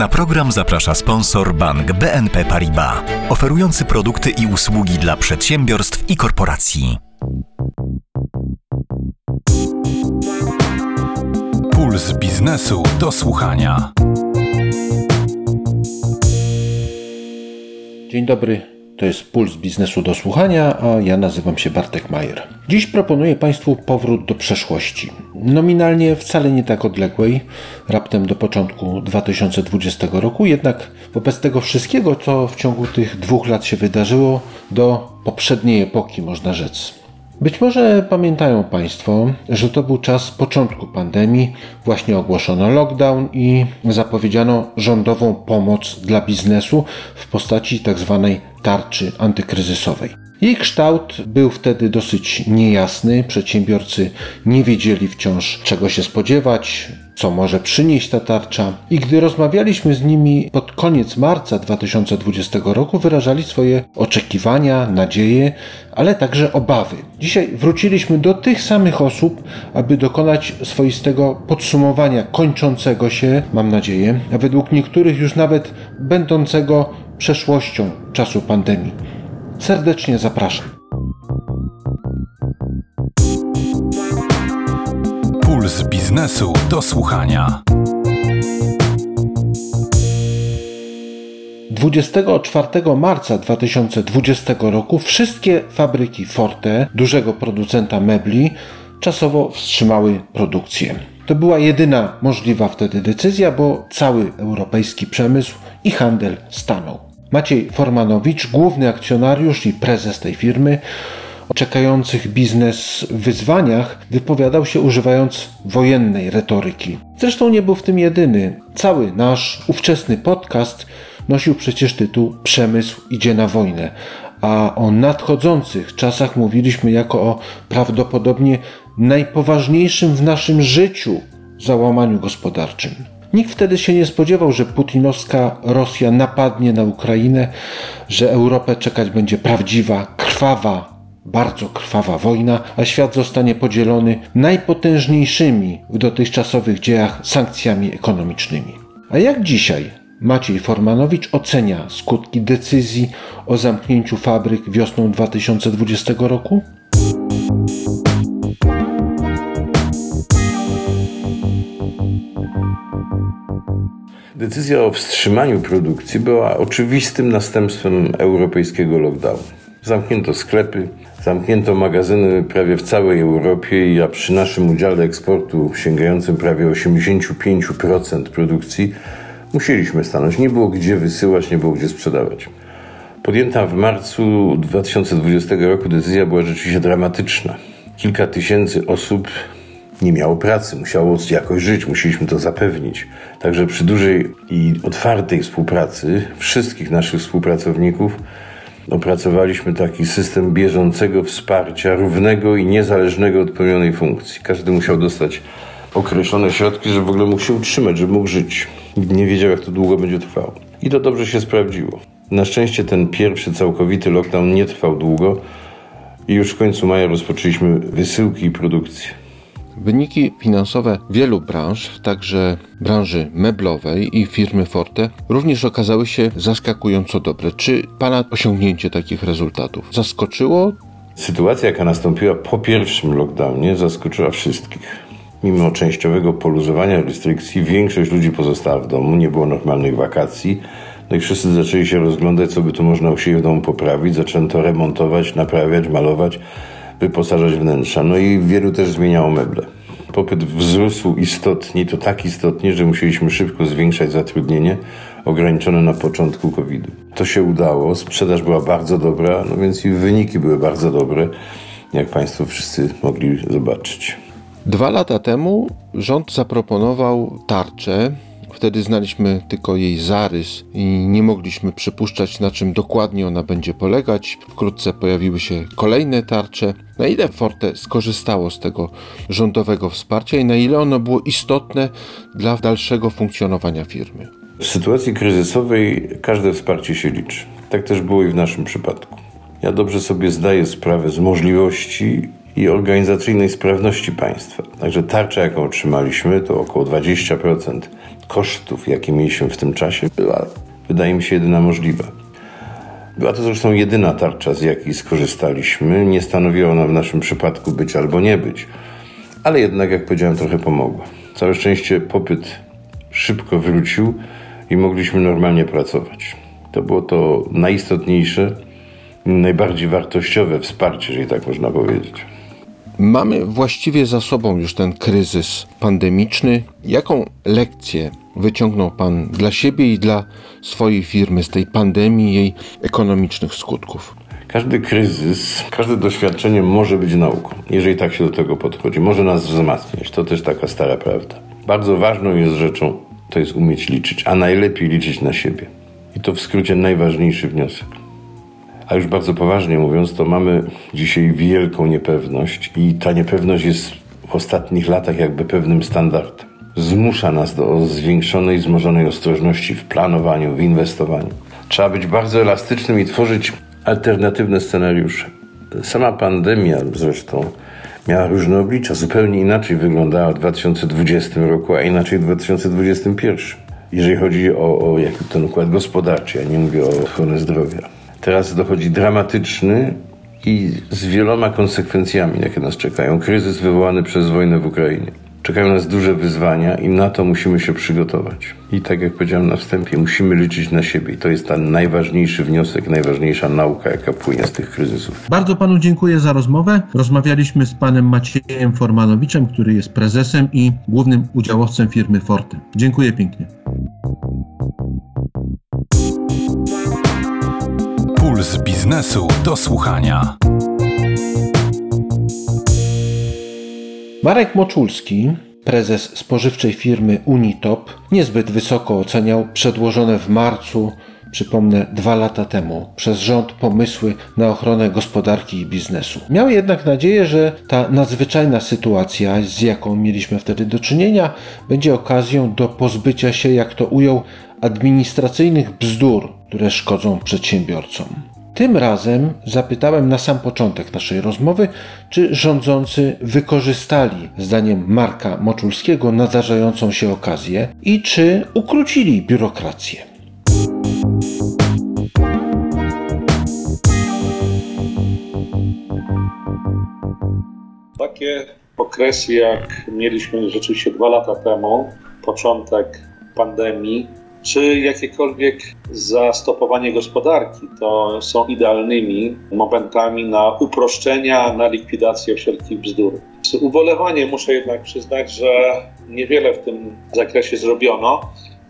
Na program zaprasza sponsor bank BNP Paribas, oferujący produkty i usługi dla przedsiębiorstw i korporacji. Puls biznesu do słuchania. Dzień dobry, to jest Puls Biznesu do Słuchania, a ja nazywam się Bartek Majer. Dziś proponuję Państwu powrót do przeszłości. Nominalnie wcale nie tak odległej, raptem do początku 2020 roku, jednak wobec tego wszystkiego, co w ciągu tych dwóch lat się wydarzyło, do poprzedniej epoki można rzec. Być może pamiętają Państwo, że to był czas początku pandemii, właśnie ogłoszono lockdown i zapowiedziano rządową pomoc dla biznesu w postaci tzw. Tak tarczy antykryzysowej. Jej kształt był wtedy dosyć niejasny, przedsiębiorcy nie wiedzieli wciąż czego się spodziewać, co może przynieść ta tarcza. I gdy rozmawialiśmy z nimi pod koniec marca 2020 roku, wyrażali swoje oczekiwania, nadzieje, ale także obawy. Dzisiaj wróciliśmy do tych samych osób, aby dokonać swoistego podsumowania kończącego się, mam nadzieję, a według niektórych już nawet będącego przeszłością czasu pandemii. Serdecznie zapraszam. Puls biznesu do słuchania. 24 marca 2020 roku wszystkie fabryki Forte, dużego producenta mebli, czasowo wstrzymały produkcję. To była jedyna możliwa wtedy decyzja, bo cały europejski przemysł i handel stanął. Maciej Formanowicz, główny akcjonariusz i prezes tej firmy, o czekających biznes wyzwaniach wypowiadał się używając wojennej retoryki. Zresztą nie był w tym jedyny. Cały nasz ówczesny podcast nosił przecież tytuł Przemysł idzie na wojnę, a o nadchodzących czasach mówiliśmy jako o prawdopodobnie najpoważniejszym w naszym życiu załamaniu gospodarczym. Nikt wtedy się nie spodziewał, że putinowska Rosja napadnie na Ukrainę, że Europę czekać będzie prawdziwa, krwawa bardzo krwawa wojna, a świat zostanie podzielony najpotężniejszymi w dotychczasowych dziejach sankcjami ekonomicznymi. A jak dzisiaj Maciej Formanowicz ocenia skutki decyzji o zamknięciu fabryk wiosną 2020 roku? Decyzja o wstrzymaniu produkcji była oczywistym następstwem europejskiego lockdownu. Zamknięto sklepy, zamknięto magazyny prawie w całej Europie, a przy naszym udziale eksportu sięgającym prawie 85% produkcji musieliśmy stanąć. Nie było gdzie wysyłać, nie było gdzie sprzedawać. Podjęta w marcu 2020 roku decyzja była rzeczywiście dramatyczna. Kilka tysięcy osób nie miało pracy, musiało jakoś żyć, musieliśmy to zapewnić. Także przy dużej i otwartej współpracy wszystkich naszych współpracowników opracowaliśmy taki system bieżącego wsparcia, równego i niezależnego od pełnionej funkcji. Każdy musiał dostać określone środki, żeby w ogóle mógł się utrzymać, żeby mógł żyć. Nie wiedział, jak to długo będzie trwało. I to dobrze się sprawdziło. Na szczęście ten pierwszy całkowity lockdown nie trwał długo i już w końcu maja rozpoczęliśmy wysyłki i produkcję. Wyniki finansowe wielu branż, także branży meblowej i firmy Forte, również okazały się zaskakująco dobre. Czy Pana osiągnięcie takich rezultatów zaskoczyło? Sytuacja, jaka nastąpiła po pierwszym lockdownie, zaskoczyła wszystkich. Mimo częściowego poluzowania restrykcji, większość ludzi pozostała w domu, nie było normalnych wakacji. No i wszyscy zaczęli się rozglądać, co by tu można u siebie w domu poprawić. Zaczęto remontować, naprawiać, malować wyposażać wnętrza. No i wielu też zmieniało meble. Popyt wzrósł istotnie, to tak istotnie, że musieliśmy szybko zwiększać zatrudnienie, ograniczone na początku COVID-u. To się udało, sprzedaż była bardzo dobra, no więc i wyniki były bardzo dobre, jak Państwo wszyscy mogli zobaczyć. Dwa lata temu rząd zaproponował tarczę Wtedy znaliśmy tylko jej zarys i nie mogliśmy przypuszczać, na czym dokładnie ona będzie polegać. Wkrótce pojawiły się kolejne tarcze. Na ile Forte skorzystało z tego rządowego wsparcia i na ile ono było istotne dla dalszego funkcjonowania firmy? W sytuacji kryzysowej każde wsparcie się liczy. Tak też było i w naszym przypadku. Ja dobrze sobie zdaję sprawę z możliwości i organizacyjnej sprawności państwa. Także tarcza, jaką otrzymaliśmy, to około 20% kosztów, jakie mieliśmy w tym czasie, była, wydaje mi się, jedyna możliwa. Była to zresztą jedyna tarcza, z jakiej skorzystaliśmy. Nie stanowiła ona w naszym przypadku być albo nie być, ale jednak, jak powiedziałem, trochę pomogła. Całe szczęście popyt szybko wrócił i mogliśmy normalnie pracować. To było to najistotniejsze, najbardziej wartościowe wsparcie, jeżeli tak można powiedzieć. Mamy właściwie za sobą już ten kryzys pandemiczny. Jaką lekcję wyciągnął Pan dla siebie i dla swojej firmy z tej pandemii i jej ekonomicznych skutków? Każdy kryzys, każde doświadczenie może być nauką, jeżeli tak się do tego podchodzi. Może nas wzmacniać. To też taka stara prawda. Bardzo ważną jest rzeczą, to jest umieć liczyć, a najlepiej liczyć na siebie. I to w skrócie najważniejszy wniosek. A już bardzo poważnie mówiąc, to mamy dzisiaj wielką niepewność i ta niepewność jest w ostatnich latach jakby pewnym standardem. Zmusza nas do zwiększonej, wzmożonej ostrożności w planowaniu, w inwestowaniu. Trzeba być bardzo elastycznym i tworzyć alternatywne scenariusze. Sama pandemia zresztą miała różne oblicza, zupełnie inaczej wyglądała w 2020 roku, a inaczej w 2021. Jeżeli chodzi o, o ten układ gospodarczy, ja nie mówię o ochronę zdrowia. Teraz dochodzi dramatyczny i z wieloma konsekwencjami, jakie nas czekają. Kryzys wywołany przez wojnę w Ukrainie. Czekają nas duże wyzwania i na to musimy się przygotować. I tak jak powiedziałem na wstępie, musimy liczyć na siebie. I to jest ten najważniejszy wniosek, najważniejsza nauka, jaka płynie z tych kryzysów. Bardzo panu dziękuję za rozmowę. Rozmawialiśmy z panem Maciejem Formanowiczem, który jest prezesem i głównym udziałowcem firmy Forte. Dziękuję pięknie. Puls biznesu do słuchania. Marek Moczulski, prezes spożywczej firmy Unitop, niezbyt wysoko oceniał przedłożone w marcu, przypomnę, dwa lata temu, przez rząd pomysły na ochronę gospodarki i biznesu. Miał jednak nadzieję, że ta nadzwyczajna sytuacja, z jaką mieliśmy wtedy do czynienia, będzie okazją do pozbycia się, jak to ujął, administracyjnych bzdur, które szkodzą przedsiębiorcom. Tym razem zapytałem na sam początek naszej rozmowy, czy rządzący wykorzystali, zdaniem Marka Moczulskiego, nadarzającą się okazję i czy ukrócili biurokrację. Takie okresy, jak mieliśmy rzeczywiście dwa lata temu, początek pandemii, czy jakiekolwiek zastopowanie gospodarki, to są idealnymi momentami na uproszczenia, na likwidację wszelkich bzdur. Z ubolewaniem muszę jednak przyznać, że niewiele w tym zakresie zrobiono,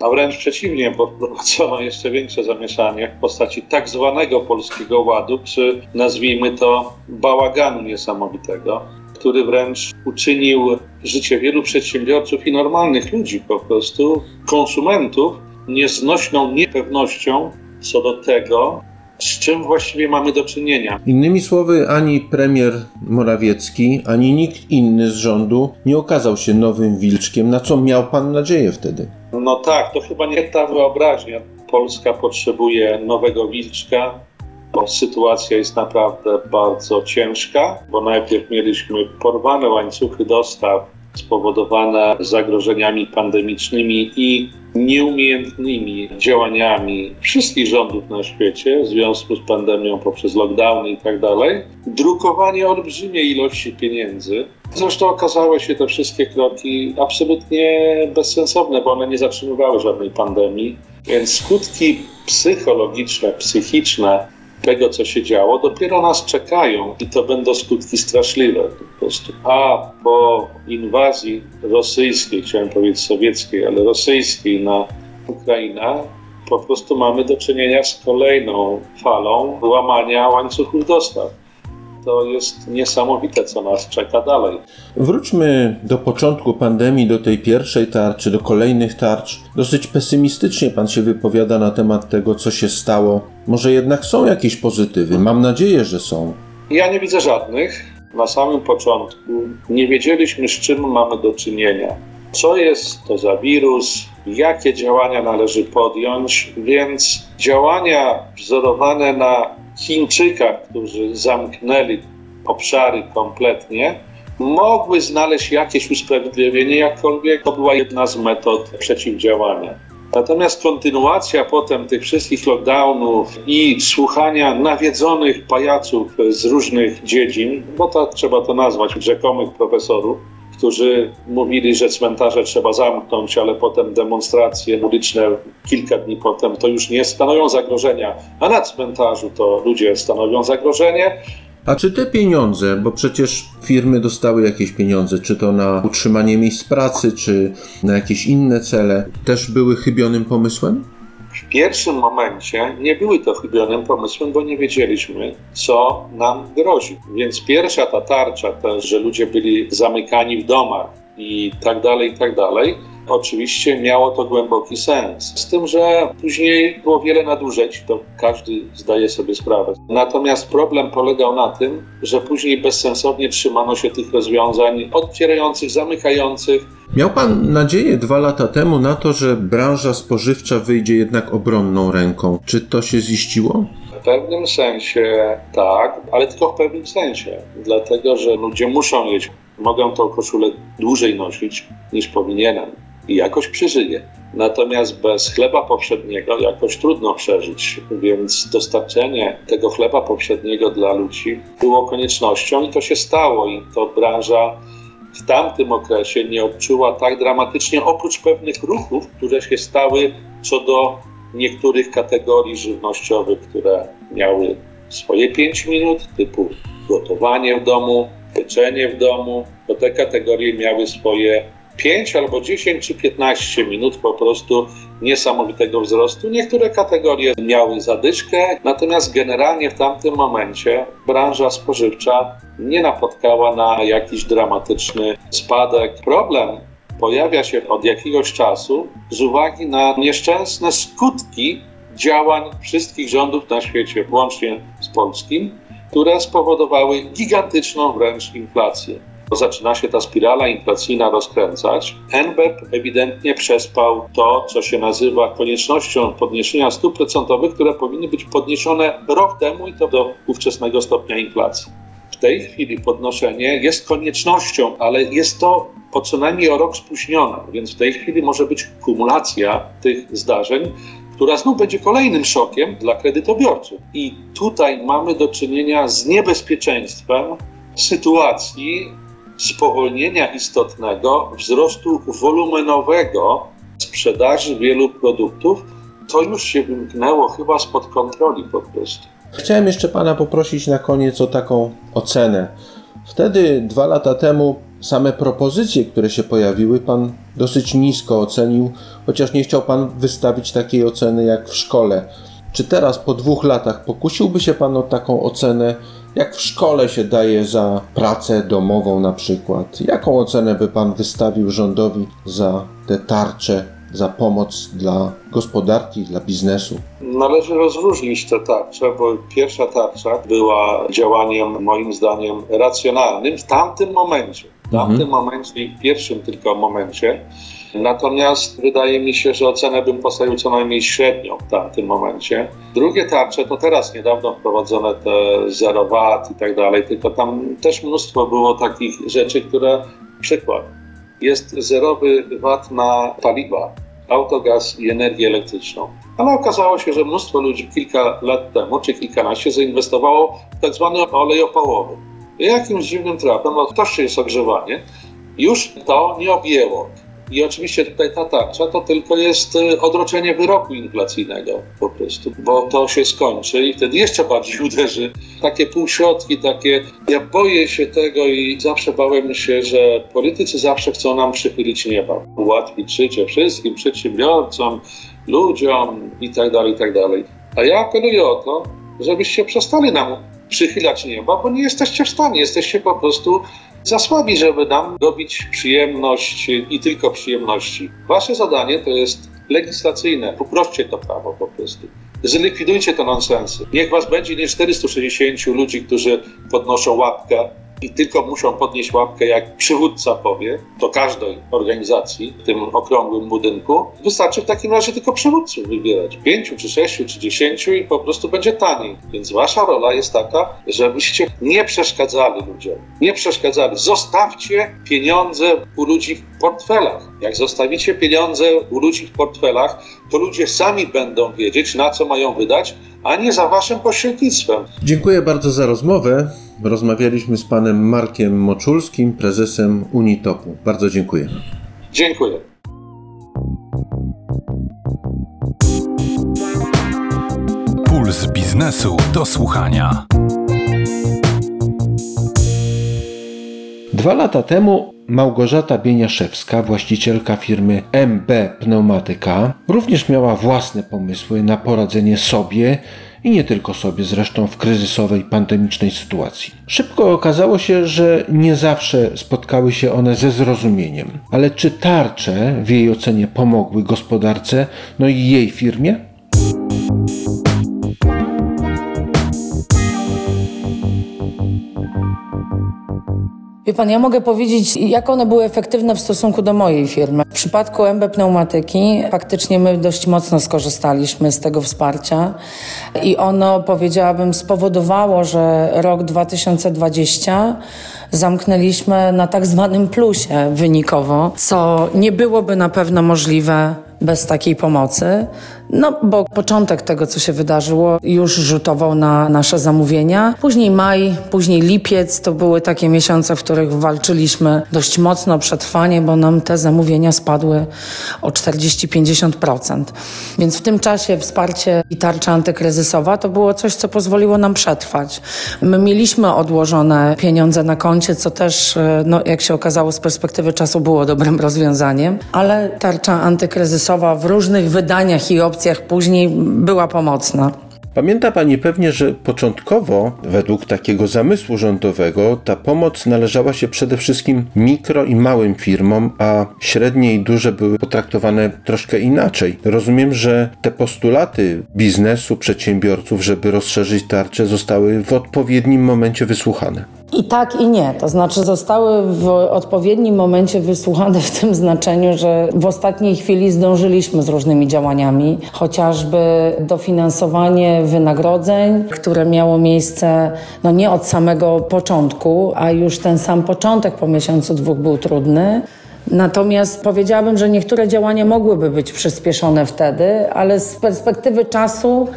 a wręcz przeciwnie, bo wprowadzono jeszcze większe zamieszanie w postaci tak zwanego polskiego ładu, czy nazwijmy to bałaganu niesamowitego, który wręcz uczynił życie wielu przedsiębiorców i normalnych ludzi, po prostu konsumentów, nieznośną niepewnością co do tego, z czym właściwie mamy do czynienia. Innymi słowy, ani premier Morawiecki, ani nikt inny z rządu nie okazał się nowym wilczkiem, na co miał pan nadzieję wtedy. No tak, to chyba nie ta wyobraźnia. Polska potrzebuje nowego wilczka, bo sytuacja jest naprawdę bardzo ciężka, bo najpierw mieliśmy porwane łańcuchy dostaw spowodowane zagrożeniami pandemicznymi i nieumiejętnymi działaniami wszystkich rządów na świecie w związku z pandemią poprzez lockdowny i tak dalej, drukowanie olbrzymiej ilości pieniędzy. Zresztą okazały się te wszystkie kroki absolutnie bezsensowne, bo one nie zatrzymywały żadnej pandemii, więc skutki psychologiczne, psychiczne tego, co się działo, dopiero nas czekają i to będą skutki straszliwe po prostu. A po inwazji rosyjskiej, chciałem powiedzieć sowieckiej, ale rosyjskiej na Ukrainę, po prostu mamy do czynienia z kolejną falą łamania łańcuchów dostaw to jest niesamowite, co nas czeka dalej. Wróćmy do początku pandemii, do tej pierwszej tarczy, do kolejnych tarcz. Dosyć pesymistycznie pan się wypowiada na temat tego, co się stało. Może jednak są jakieś pozytywy? Mam nadzieję, że są. Ja nie widzę żadnych. Na samym początku nie wiedzieliśmy, z czym mamy do czynienia. Co jest to za wirus, jakie działania należy podjąć, więc działania wzorowane na Chińczykach, którzy zamknęli obszary kompletnie, mogły znaleźć jakieś usprawiedliwienie, jakkolwiek to była jedna z metod przeciwdziałania. Natomiast kontynuacja potem tych wszystkich lockdownów i słuchania nawiedzonych pajaców z różnych dziedzin, bo tak trzeba to nazwać, rzekomych profesorów, którzy mówili, że cmentarze trzeba zamknąć, ale potem demonstracje uliczne kilka dni potem to już nie stanowią zagrożenia, a na cmentarzu to ludzie stanowią zagrożenie. A czy te pieniądze, bo przecież firmy dostały jakieś pieniądze, czy to na utrzymanie miejsc pracy, czy na jakieś inne cele, też były chybionym pomysłem? W pierwszym momencie nie były to chybionym pomysłem, bo nie wiedzieliśmy, co nam grozi. Więc pierwsza ta tarcza też, że ludzie byli zamykani w domach i tak dalej, i tak dalej, oczywiście miało to głęboki sens. Z tym, że później było wiele nadużyć, to każdy zdaje sobie sprawę. Natomiast problem polegał na tym, że później bezsensownie trzymano się tych rozwiązań otwierających, zamykających, Miał Pan nadzieję dwa lata temu na to, że branża spożywcza wyjdzie jednak obronną ręką. Czy to się ziściło? W pewnym sensie tak, ale tylko w pewnym sensie. Dlatego, że ludzie muszą jeść. Mogę tą koszulę dłużej nosić niż powinienem i jakoś przeżyję. Natomiast bez chleba powszedniego jakoś trudno przeżyć, więc dostarczenie tego chleba powszedniego dla ludzi było koniecznością i to się stało. I to branża w tamtym okresie nie odczuła tak dramatycznie, oprócz pewnych ruchów, które się stały co do niektórych kategorii żywnościowych, które miały swoje 5 minut, typu gotowanie w domu, pieczenie w domu, to te kategorie miały swoje 5 albo 10 czy 15 minut po prostu niesamowitego wzrostu. Niektóre kategorie miały zadyszkę, natomiast generalnie w tamtym momencie branża spożywcza nie napotkała na jakiś dramatyczny spadek. Problem pojawia się od jakiegoś czasu z uwagi na nieszczęsne skutki działań wszystkich rządów na świecie, włącznie z polskim, które spowodowały gigantyczną wręcz inflację. Zaczyna się ta spirala inflacyjna rozkręcać. NBP ewidentnie przespał to, co się nazywa koniecznością podniesienia stóp procentowych, które powinny być podniesione rok temu i to do ówczesnego stopnia inflacji. W tej chwili podnoszenie jest koniecznością, ale jest to o co najmniej o rok spóźnione, więc w tej chwili może być kumulacja tych zdarzeń, która znów będzie kolejnym szokiem dla kredytobiorców. I tutaj mamy do czynienia z niebezpieczeństwem sytuacji spowolnienia istotnego wzrostu wolumenowego sprzedaży wielu produktów. To już się wymknęło chyba spod kontroli po prostu. Chciałem jeszcze Pana poprosić na koniec o taką ocenę. Wtedy, dwa lata temu, same propozycje, które się pojawiły, Pan dosyć nisko ocenił, chociaż nie chciał Pan wystawić takiej oceny jak w szkole. Czy teraz, po dwóch latach, pokusiłby się Pan o taką ocenę, jak w szkole się daje za pracę domową na przykład? Jaką ocenę by Pan wystawił rządowi za te tarcze, za pomoc dla gospodarki, dla biznesu? Należy rozróżnić te tarcze, bo pierwsza tarcza była działaniem, moim zdaniem, racjonalnym w tamtym momencie. W tamtym momencie i w pierwszym tylko momencie. Natomiast wydaje mi się, że ocenę bym postawił co najmniej średnią w tamtym momencie. Drugie tarcze to teraz niedawno wprowadzone te zero VAT i tak dalej, tylko tam też mnóstwo było takich rzeczy, które, przykład, jest zerowy VAT na paliwa, autogaz i energię elektryczną. Ale okazało się, że mnóstwo ludzi kilka lat temu, czy kilkanaście, zainwestowało w tak zwany olej opałowy. Jakimś dziwnym trafem, no to się jest ogrzewanie, już to nie objęło. I oczywiście tutaj ta tarcza to tylko jest y, odroczenie wyroku inflacyjnego po prostu, bo to się skończy i wtedy jeszcze bardziej uderzy. Takie półśrodki, takie, ja boję się tego i zawsze bałem się, że politycy zawsze chcą nam przychylić nieba, ułatwić życie wszystkim przedsiębiorcom, ludziom i tak dalej, i tak. A ja apeluję o to, żebyście przestali nam przychylać nieba, bo nie jesteście w stanie, jesteście po prostu za słabi, żeby nam robić przyjemność i tylko przyjemności. Wasze zadanie to jest legislacyjne. Uprośćcie to prawo po prostu. Zlikwidujcie te nonsensy. Niech was będzie nie 460 ludzi, którzy podnoszą łapkę i tylko muszą podnieść łapkę, jak przywódca powie, do każdej organizacji w tym okrągłym budynku. Wystarczy w takim razie tylko przywódców wybierać. Pięciu, czy sześciu, czy dziesięciu i po prostu będzie taniej. Więc wasza rola jest taka, żebyście nie przeszkadzali ludziom. Nie przeszkadzali. Zostawcie pieniądze u ludzi w portfelach. Jak zostawicie pieniądze u ludzi w portfelach, to ludzie sami będą wiedzieć, na co mają wydać, a nie za waszym pośrednictwem. Dziękuję bardzo za rozmowę. Rozmawialiśmy z panem Markiem Moczulskim, prezesem Unitopu. Bardzo dziękuję. Dziękuję. Puls biznesu do słuchania. Dwa lata temu Małgorzata Bieniaszewska, właścicielka firmy MB Pneumatyka, również miała własne pomysły na poradzenie sobie i nie tylko sobie zresztą w kryzysowej, pandemicznej sytuacji. Szybko okazało się, że nie zawsze spotkały się one ze zrozumieniem. Ale czy tarcze w jej ocenie pomogły gospodarce, no i jej firmie? Wie pan, ja mogę powiedzieć, jak one były efektywne w stosunku do mojej firmy. W przypadku MB Pneumatyki faktycznie my dość mocno skorzystaliśmy z tego wsparcia i ono, powiedziałabym, spowodowało, że rok 2020 zamknęliśmy na tak zwanym plusie wynikowo, co nie byłoby na pewno możliwe bez takiej pomocy. No, bo początek tego, co się wydarzyło, już rzutował na nasze zamówienia. Później maj, później lipiec to były takie miesiące, w których walczyliśmy dość mocno o przetrwanie, bo nam te zamówienia spadły o 40-50%. Więc w tym czasie wsparcie i tarcza antykryzysowa to było coś, co pozwoliło nam przetrwać. My mieliśmy odłożone pieniądze na koncie, co też, no, jak się okazało, z perspektywy czasu było dobrym rozwiązaniem, ale tarcza antykryzysowa w różnych wydaniach i opcjach później była pomocna. Pamięta Pani pewnie, że początkowo, według takiego zamysłu rządowego, ta pomoc należała się przede wszystkim mikro i małym firmom, a średnie i duże były potraktowane troszkę inaczej. Rozumiem, że te postulaty biznesu, przedsiębiorców, żeby rozszerzyć tarczę, zostały w odpowiednim momencie wysłuchane. I tak, i nie. To znaczy, zostały w odpowiednim momencie wysłuchane w tym znaczeniu, że w ostatniej chwili zdążyliśmy z różnymi działaniami, chociażby dofinansowanie wynagrodzeń, które miało miejsce no nie od samego początku, a już ten sam początek po miesiącu dwóch był trudny. Natomiast powiedziałabym, że niektóre działania mogłyby być przyspieszone wtedy, ale z perspektywy czasu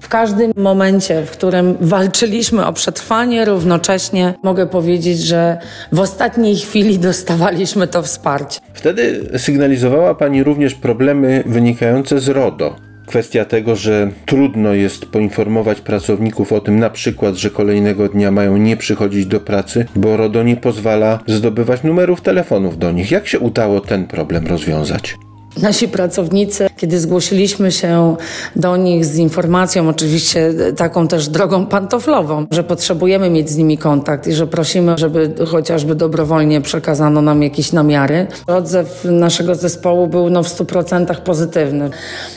w każdym momencie, w którym walczyliśmy o przetrwanie, równocześnie mogę powiedzieć, że w ostatniej chwili dostawaliśmy to wsparcie. Wtedy sygnalizowała Pani również problemy wynikające z RODO. Kwestia tego, że trudno jest poinformować pracowników o tym, na przykład, że kolejnego dnia mają nie przychodzić do pracy, bo RODO nie pozwala zdobywać numerów telefonów do nich. Jak się udało ten problem rozwiązać? Nasi pracownicy, kiedy zgłosiliśmy się do nich z informacją, oczywiście taką też drogą pantoflową, że potrzebujemy mieć z nimi kontakt i że prosimy, żeby chociażby dobrowolnie przekazano nam jakieś namiary, odzew naszego zespołu był no, w 100% pozytywny.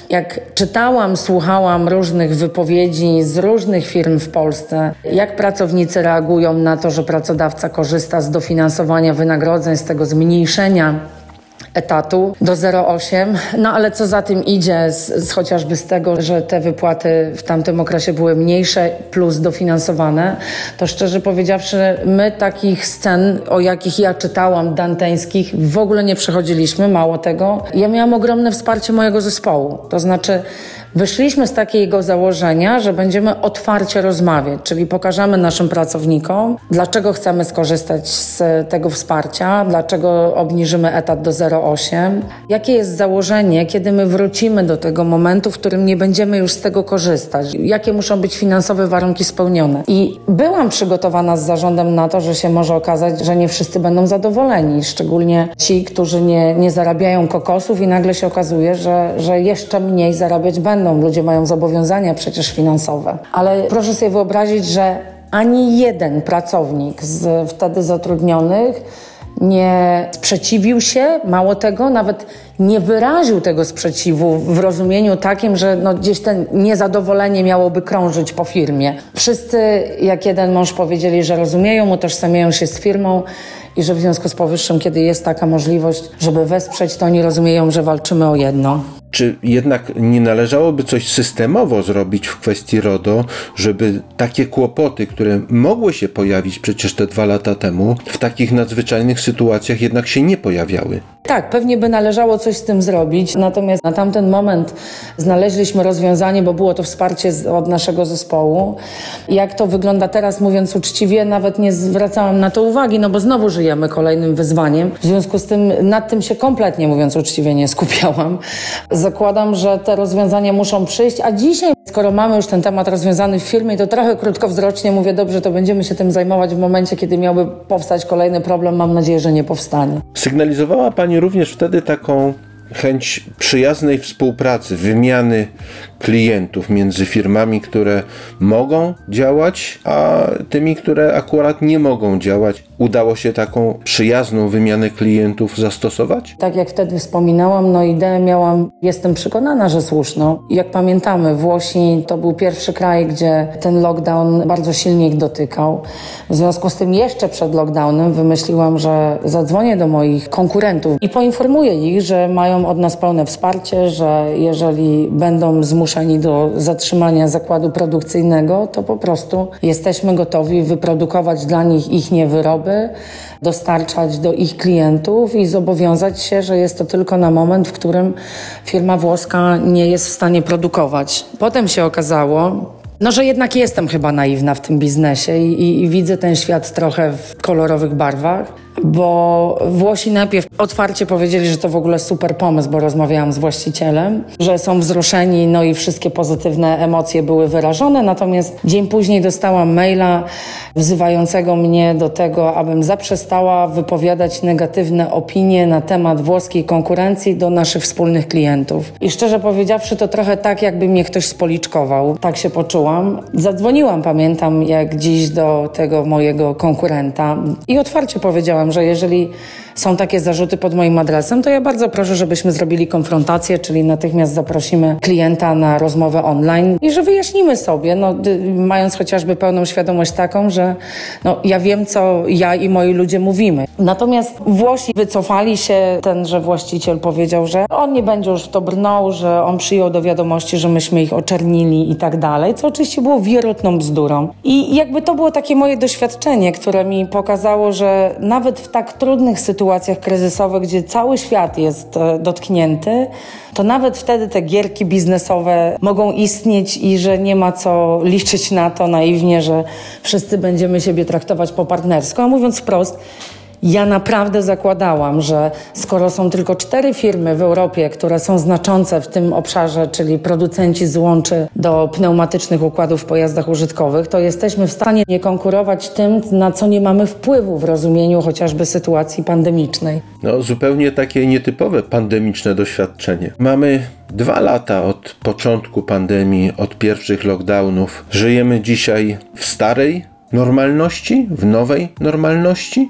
Jak czytałam, słuchałam różnych wypowiedzi z różnych firm w Polsce, jak pracownicy reagują na to, że pracodawca korzysta z dofinansowania wynagrodzeń, z tego zmniejszenia etatu do 0,8. No ale co za tym idzie, z, z, chociażby z tego, że te wypłaty w tamtym okresie były mniejsze plus dofinansowane, to szczerze powiedziawszy, my takich scen, o jakich ja czytałam, danteńskich, w ogóle nie przechodziliśmy, mało tego. Ja miałam ogromne wsparcie mojego zespołu. To znaczy, Wyszliśmy z takiego założenia, że będziemy otwarcie rozmawiać, czyli pokażemy naszym pracownikom, dlaczego chcemy skorzystać z tego wsparcia, dlaczego obniżymy etat do 0,8, jakie jest założenie, kiedy my wrócimy do tego momentu, w którym nie będziemy już z tego korzystać, jakie muszą być finansowe warunki spełnione. I byłam przygotowana z zarządem na to, że się może okazać, że nie wszyscy będą zadowoleni, szczególnie ci, którzy nie, nie zarabiają kokosów i nagle się okazuje, że, że jeszcze mniej zarabiać będą będą, ludzie mają zobowiązania przecież finansowe. Ale proszę sobie wyobrazić, że ani jeden pracownik z wtedy zatrudnionych nie sprzeciwił się, mało tego, nawet nie wyraził tego sprzeciwu w rozumieniu takim, że no gdzieś ten niezadowolenie miałoby krążyć po firmie. Wszyscy jak jeden mąż powiedzieli, że rozumieją, utożsamiają się z firmą i że w związku z powyższym, kiedy jest taka możliwość, żeby wesprzeć, to oni rozumieją, że walczymy o jedno. Czy jednak nie należałoby coś systemowo zrobić w kwestii RODO, żeby takie kłopoty, które mogły się pojawić przecież te dwa lata temu, w takich nadzwyczajnych sytuacjach jednak się nie pojawiały? Tak, pewnie by należało coś z tym zrobić, natomiast na tamten moment znaleźliśmy rozwiązanie, bo było to wsparcie od naszego zespołu. Jak to wygląda teraz, mówiąc uczciwie, nawet nie zwracałam na to uwagi, no bo znowu żyjemy kolejnym wyzwaniem. W związku z tym nad tym się kompletnie, mówiąc uczciwie, nie skupiałam. Zakładam, że te rozwiązania muszą przyjść, a dzisiaj, skoro mamy już ten temat rozwiązany w firmie, to trochę krótkowzrocznie mówię, dobrze, to będziemy się tym zajmować w momencie, kiedy miałby powstać kolejny problem. Mam nadzieję, że nie powstanie. Sygnalizowała Pani również wtedy taką chęć przyjaznej współpracy, wymiany klientów między firmami, które mogą działać, a tymi, które akurat nie mogą działać. Udało się taką przyjazną wymianę klientów zastosować? Tak jak wtedy wspominałam, no ideę miałam, jestem przekonana, że słuszną. Jak pamiętamy, Włosi to był pierwszy kraj, gdzie ten lockdown bardzo silnie ich dotykał. W związku z tym jeszcze przed lockdownem wymyśliłam, że zadzwonię do moich konkurentów i poinformuję ich, że mają od nas pełne wsparcie, że jeżeli będą zmuszeni do zatrzymania zakładu produkcyjnego, to po prostu jesteśmy gotowi wyprodukować dla nich ich niewyroby, dostarczać do ich klientów i zobowiązać się, że jest to tylko na moment, w którym firma włoska nie jest w stanie produkować. Potem się okazało, no, że jednak jestem chyba naiwna w tym biznesie i, i, i widzę ten świat trochę w kolorowych barwach bo Włosi najpierw otwarcie powiedzieli, że to w ogóle super pomysł, bo rozmawiałam z właścicielem, że są wzruszeni, no i wszystkie pozytywne emocje były wyrażone. Natomiast dzień później dostałam maila wzywającego mnie do tego, abym zaprzestała wypowiadać negatywne opinie na temat włoskiej konkurencji do naszych wspólnych klientów. I szczerze powiedziawszy, to trochę tak, jakby mnie ktoś spoliczkował. Tak się poczułam. Zadzwoniłam, pamiętam, jak dziś do tego mojego konkurenta i otwarcie powiedziałam, że jeżeli są takie zarzuty pod moim adresem, to ja bardzo proszę, żebyśmy zrobili konfrontację, czyli natychmiast zaprosimy klienta na rozmowę online i że wyjaśnimy sobie, no, mając chociażby pełną świadomość taką, że no, ja wiem, co ja i moi ludzie mówimy. Natomiast Włosi wycofali się, tenże właściciel powiedział, że on nie będzie już w to brnął, że on przyjął do wiadomości, że myśmy ich oczernili i tak dalej, co oczywiście było wierutną bzdurą. I jakby to było takie moje doświadczenie, które mi pokazało, że nawet w tak trudnych sytuacjach kryzysowych, gdzie cały świat jest e, dotknięty, to nawet wtedy te gierki biznesowe mogą istnieć i że nie ma co liczyć na to naiwnie, że wszyscy będziemy siebie traktować po partnersku. A mówiąc wprost, ja naprawdę zakładałam, że skoro są tylko cztery firmy w Europie, które są znaczące w tym obszarze, czyli producenci złączy do pneumatycznych układów w pojazdach użytkowych, to jesteśmy w stanie nie konkurować tym, na co nie mamy wpływu w rozumieniu chociażby sytuacji pandemicznej. No, zupełnie takie nietypowe pandemiczne doświadczenie. Mamy dwa lata od początku pandemii, od pierwszych lockdownów. Żyjemy dzisiaj w starej normalności, w nowej normalności?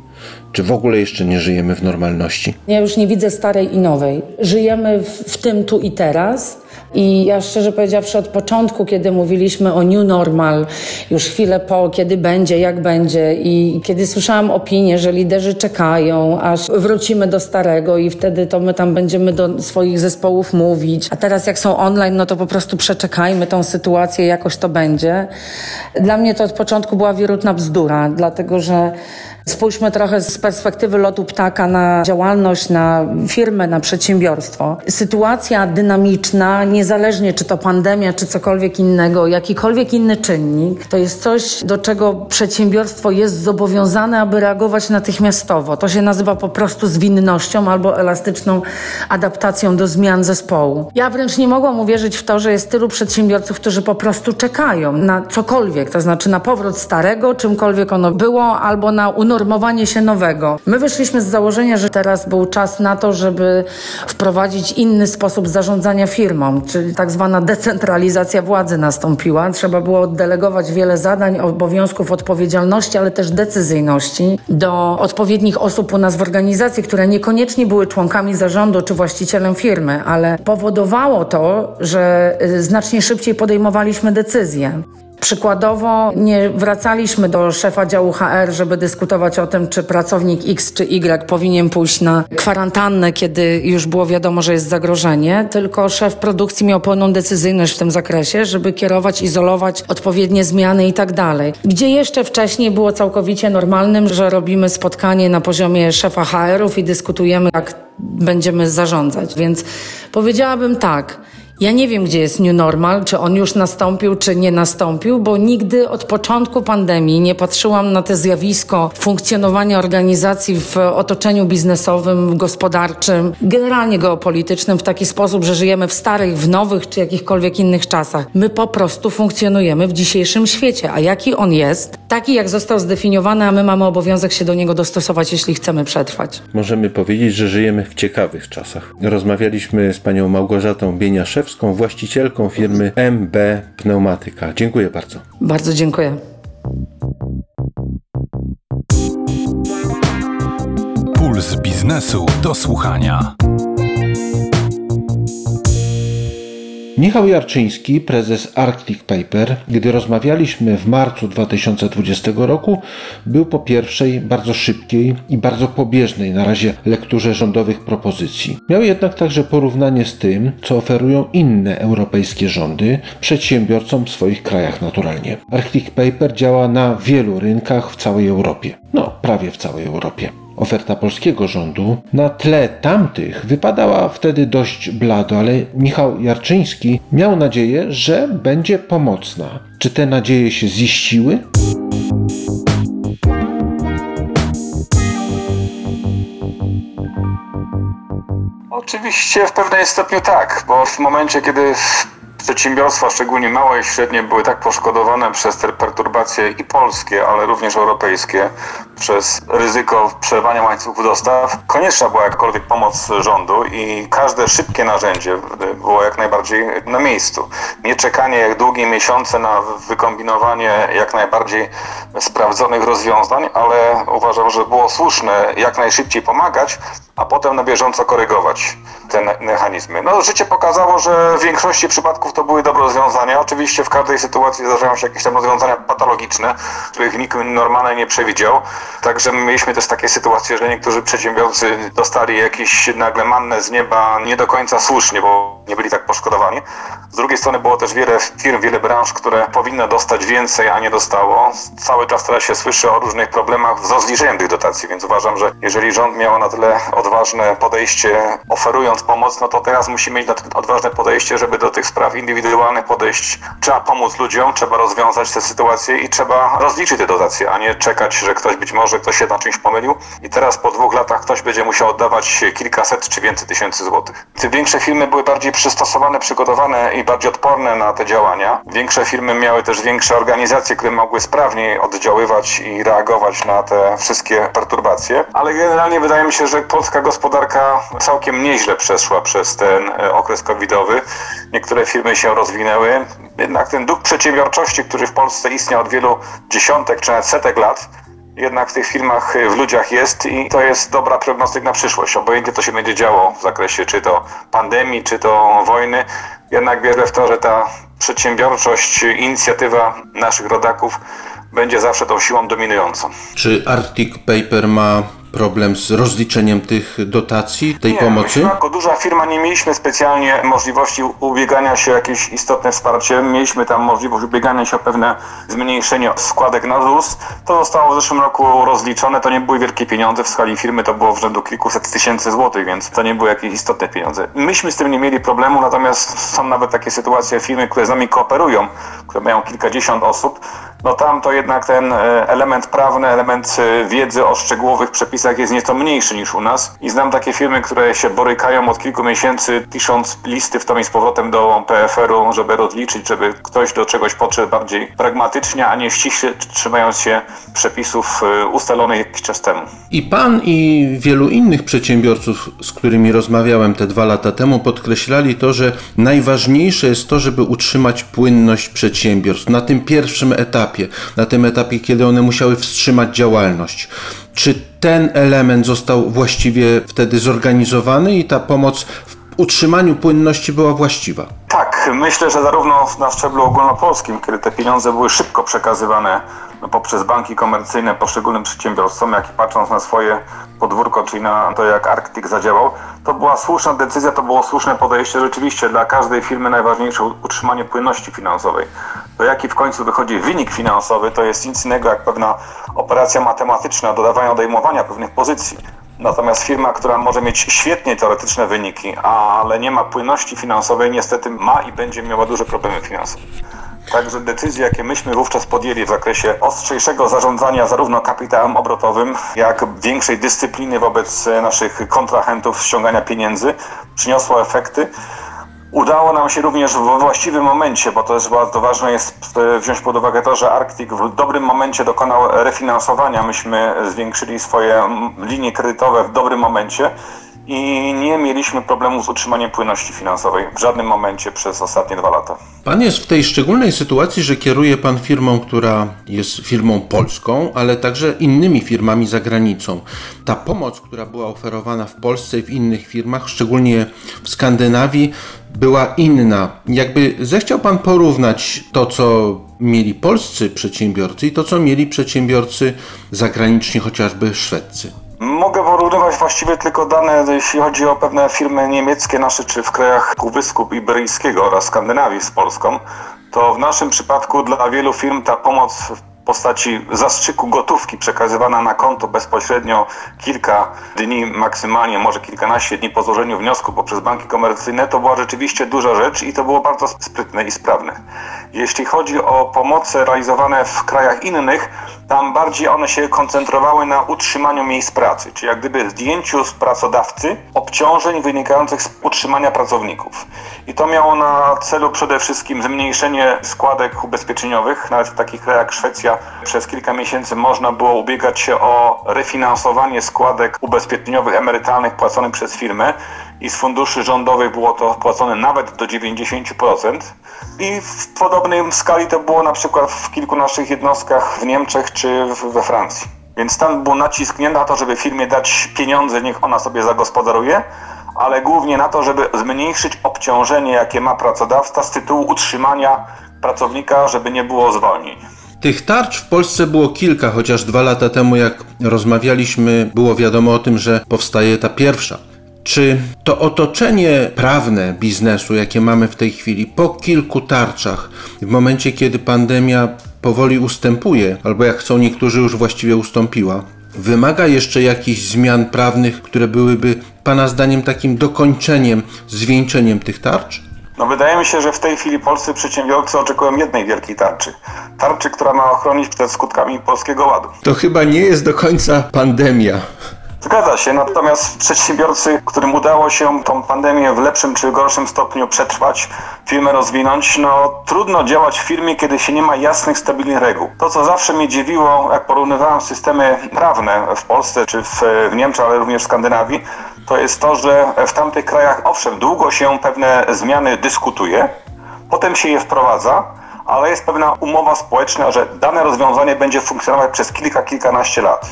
Czy w ogóle jeszcze nie żyjemy w normalności? Ja już nie widzę starej i nowej. Żyjemy w, w tym tu i teraz. I ja szczerze powiedziawszy, od początku, kiedy mówiliśmy o new normal, już chwilę po, kiedy będzie, jak będzie, i kiedy słyszałam opinię, że liderzy czekają, aż wrócimy do starego, i wtedy to my tam będziemy do swoich zespołów mówić. A teraz, jak są online, no to po prostu przeczekajmy tą sytuację, jakoś to będzie. Dla mnie to od początku była wirutna bzdura, dlatego że Spójrzmy trochę z perspektywy lotu ptaka na działalność, na firmę, na przedsiębiorstwo. Sytuacja dynamiczna, niezależnie czy to pandemia, czy cokolwiek innego, jakikolwiek inny czynnik, to jest coś, do czego przedsiębiorstwo jest zobowiązane, aby reagować natychmiastowo. To się nazywa po prostu zwinnością albo elastyczną adaptacją do zmian zespołu. Ja wręcz nie mogłam uwierzyć w to, że jest tylu przedsiębiorców, którzy po prostu czekają na cokolwiek, to znaczy na powrót starego, czymkolwiek ono było, albo na unowienie unormowanie się nowego. My wyszliśmy z założenia, że teraz był czas na to, żeby wprowadzić inny sposób zarządzania firmą, czyli tak zwana decentralizacja władzy nastąpiła. Trzeba było oddelegować wiele zadań, obowiązków, odpowiedzialności, ale też decyzyjności do odpowiednich osób u nas w organizacji, które niekoniecznie były członkami zarządu czy właścicielem firmy, ale powodowało to, że y, znacznie szybciej podejmowaliśmy decyzje. Przykładowo nie wracaliśmy do szefa działu HR, żeby dyskutować o tym, czy pracownik X czy Y powinien pójść na kwarantannę, kiedy już było wiadomo, że jest zagrożenie, tylko szef produkcji miał pełną decyzyjność w tym zakresie, żeby kierować, izolować odpowiednie zmiany i tak dalej. Gdzie jeszcze wcześniej było całkowicie normalnym, że robimy spotkanie na poziomie szefa HR-ów i dyskutujemy, jak będziemy zarządzać. Więc powiedziałabym tak. Ja nie wiem, gdzie jest New Normal, czy on już nastąpił, czy nie nastąpił, bo nigdy od początku pandemii nie patrzyłam na to zjawisko funkcjonowania organizacji w otoczeniu biznesowym, gospodarczym, generalnie geopolitycznym w taki sposób, że żyjemy w starych, w nowych, czy jakichkolwiek innych czasach. My po prostu funkcjonujemy w dzisiejszym świecie, a jaki on jest, taki jak został zdefiniowany, a my mamy obowiązek się do niego dostosować, jeśli chcemy przetrwać. Możemy powiedzieć, że żyjemy w ciekawych czasach. Rozmawialiśmy z panią Małgorzatą Bieniaszewską, właścicielką firmy MB Pneumatyka. Dziękuję bardzo. Bardzo dziękuję. Puls biznesu do słuchania. Michał Jarczyński, prezes Arctic Paper, gdy rozmawialiśmy w marcu 2020 roku, był po pierwszej, bardzo szybkiej i bardzo pobieżnej na razie lekturze rządowych propozycji. Miał jednak także porównanie z tym, co oferują inne europejskie rządy przedsiębiorcom w swoich krajach naturalnie. Arctic Paper działa na wielu rynkach w całej Europie. No, prawie w całej Europie. Oferta polskiego rządu na tle tamtych wypadała wtedy dość blado, ale Michał Jarczyński miał nadzieję, że będzie pomocna. Czy te nadzieje się ziściły? Oczywiście w pewnym stopniu tak, bo w momencie, kiedy przedsiębiorstwa, szczególnie małe i średnie, były tak poszkodowane przez te perturbacje i polskie, ale również europejskie, przez ryzyko przerwania łańcuchów dostaw, konieczna była jakakolwiek pomoc rządu i każde szybkie narzędzie było jak najbardziej na miejscu. Nie czekanie jak długie miesiące na wykombinowanie jak najbardziej sprawdzonych rozwiązań, ale uważam, że było słuszne jak najszybciej pomagać, a potem na bieżąco korygować te mechanizmy. No, życie pokazało, że w większości przypadków to były dobre rozwiązania. Oczywiście w każdej sytuacji zdarzają się jakieś tam rozwiązania patologiczne, których nikt normalnie nie przewidział. Także mieliśmy też takie sytuacje, że niektórzy przedsiębiorcy dostali jakieś nagle manne z nieba nie do końca słusznie, bo nie byli tak poszkodowani. Z drugiej strony było też wiele firm, wiele branż, które powinno dostać więcej, a nie dostało. Cały czas teraz się słyszy o różnych problemach z rozliczeniem tych dotacji, więc uważam, że jeżeli rząd miał na tyle odważne podejście, oferując pomoc, no to teraz musi mieć na tyle odważne podejście, żeby do tych spraw indywidualnych podejść. Trzeba pomóc ludziom, trzeba rozwiązać te sytuacje i trzeba rozliczyć te dotacje, a nie czekać, że ktoś być może ktoś się na czymś pomylił i teraz po dwóch latach ktoś będzie musiał oddawać kilkaset czy więcej tysięcy złotych. Te większe firmy były bardziej przystosowane, przygotowane i bardziej odporne na te działania. Większe firmy miały też większe organizacje, które mogły sprawniej oddziaływać i reagować na te wszystkie perturbacje, ale generalnie wydaje mi się, że polska gospodarka całkiem nieźle przeszła przez ten e, okres covidowy. Niektóre firmy się rozwinęły, jednak ten duch przedsiębiorczości, który w Polsce istniał od wielu dziesiątek czy nawet setek lat, jednak w tych firmach w ludziach jest i to jest dobra prognostyk na przyszłość. Obojętnie to się będzie działo w zakresie czy to pandemii, czy to wojny, jednak wierzę w to, że ta przedsiębiorczość, inicjatywa naszych rodaków będzie zawsze tą siłą dominującą. Czy Arctic Paper ma problem z rozliczeniem tych dotacji, tej nie, pomocy? Jako duża firma nie mieliśmy specjalnie możliwości ubiegania się o jakieś istotne wsparcie. Mieliśmy tam możliwość ubiegania się o pewne zmniejszenie składek na ZUS. To zostało w zeszłym roku rozliczone. To nie były wielkie pieniądze. W skali firmy to było w rzędu kilkuset tysięcy złotych, więc to nie były jakieś istotne pieniądze. Myśmy z tym nie mieli problemu, natomiast są nawet takie sytuacje firmy, które z nami kooperują, które mają kilkadziesiąt osób no tam to jednak ten e, element prawny, element e, wiedzy o szczegółowych przepisach jest nieco mniejszy niż u nas. I znam takie firmy, które się borykają od kilku miesięcy, pisząc listy w tom i z powrotem do PFR-u, żeby rozliczyć, żeby ktoś do czegoś podszedł bardziej pragmatycznie, a nie ściśle trzymając się przepisów e, ustalonych jakiś czas temu. I pan i wielu innych przedsiębiorców, z którymi rozmawiałem te dwa lata temu, podkreślali to, że najważniejsze jest to, żeby utrzymać płynność przedsiębiorstw na tym pierwszym etapie, na tym etapie, kiedy one musiały wstrzymać działalność. Czy ten element został właściwie wtedy zorganizowany i ta pomoc w utrzymaniu płynności była właściwa? Tak, myślę, że zarówno na szczeblu ogólnopolskim, kiedy te pieniądze były szybko przekazywane poprzez banki komercyjne poszczególnym przedsiębiorstwom, jak i patrząc na swoje podwórko, czyli na to, jak Arctic zadziałał, to była słuszna decyzja, to było słuszne podejście. Rzeczywiście dla każdej firmy najważniejsze utrzymanie płynności finansowej. To jaki w końcu wychodzi wynik finansowy, to jest nic innego jak pewna operacja matematyczna, dodawania, odejmowania pewnych pozycji. Natomiast firma, która może mieć świetnie teoretyczne wyniki, ale nie ma płynności finansowej, niestety ma i będzie miała duże problemy finansowe. Także decyzje, jakie myśmy wówczas podjęli w zakresie ostrzejszego zarządzania zarówno kapitałem obrotowym, jak większej dyscypliny wobec naszych kontrahentów ściągania pieniędzy, przyniosło efekty. Udało nam się również we właściwym momencie, bo to jest bardzo ważne jest e, wziąć pod uwagę to, że Arctic w dobrym momencie dokonał refinansowania. Myśmy zwiększyli swoje linie kredytowe w dobrym momencie i nie mieliśmy problemu z utrzymaniem płynności finansowej w żadnym momencie przez ostatnie dwa lata. Pan jest w tej szczególnej sytuacji, że kieruje Pan firmą, która jest firmą polską, ale także innymi firmami za granicą. Ta pomoc, która była oferowana w Polsce i w innych firmach, szczególnie w Skandynawii, była inna. Jakby zechciał Pan porównać to, co mieli polscy przedsiębiorcy i to, co mieli przedsiębiorcy zagraniczni, chociażby szwedzcy. Mogę porównywać właściwie tylko dane, jeśli chodzi o pewne firmy niemieckie nasze, czy w krajach Półwyspu Iberyjskiego oraz Skandynawii z Polską. To w naszym przypadku dla wielu firm ta pomoc postaci zastrzyku gotówki przekazywana na konto bezpośrednio kilka dni, maksymalnie może kilkanaście dni po złożeniu wniosku poprzez banki komercyjne, to była rzeczywiście duża rzecz i to było bardzo sprytne i sprawne. Jeśli chodzi o pomoce realizowane w krajach innych, tam bardziej one się koncentrowały na utrzymaniu miejsc pracy, czyli jak gdyby zdjęciu z pracodawcy obciążeń wynikających z utrzymania pracowników. I to miało na celu przede wszystkim zmniejszenie składek ubezpieczeniowych. Nawet w takich krajach jak Szwecja przez kilka miesięcy można było ubiegać się o refinansowanie składek ubezpieczeniowych, emerytalnych płaconych przez firmę i z funduszy rządowych było to płacone nawet do 90%. I w podobnej skali to było na przykład w kilku naszych jednostkach w Niemczech czy we Francji. Więc tam był nacisk nie na to, żeby firmie dać pieniądze, niech ona sobie zagospodaruje, ale głównie na to, żeby zmniejszyć obciążenie, jakie ma pracodawca z tytułu utrzymania pracownika, żeby nie było zwolnień. Tych tarcz w Polsce było kilka, chociaż dwa lata temu, jak rozmawialiśmy, było wiadomo o tym, że powstaje ta pierwsza. Czy to otoczenie prawne biznesu, jakie mamy w tej chwili, po kilku tarczach, w momencie kiedy pandemia powoli ustępuje, albo jak chcą niektórzy już właściwie ustąpiła, wymaga jeszcze jakichś zmian prawnych, które byłyby Pana zdaniem takim dokończeniem, zwieńczeniem tych tarcz? No wydaje mi się, że w tej chwili polscy przedsiębiorcy oczekują jednej wielkiej tarczy. Tarczy, która ma ochronić przed skutkami Polskiego Ładu. To chyba nie jest do końca pandemia. Zgadza się, natomiast przedsiębiorcy, którym udało się tą pandemię w lepszym czy gorszym stopniu przetrwać, firmę rozwinąć, no trudno działać w firmie, kiedy się nie ma jasnych, stabilnych reguł. To, co zawsze mnie dziwiło, jak porównywałem systemy prawne w Polsce czy w, w Niemczech, ale również w Skandynawii, to jest to, że w tamtych krajach, owszem, długo się pewne zmiany dyskutuje, potem się je wprowadza, ale jest pewna umowa społeczna, że dane rozwiązanie będzie funkcjonować przez kilka, kilkanaście lat.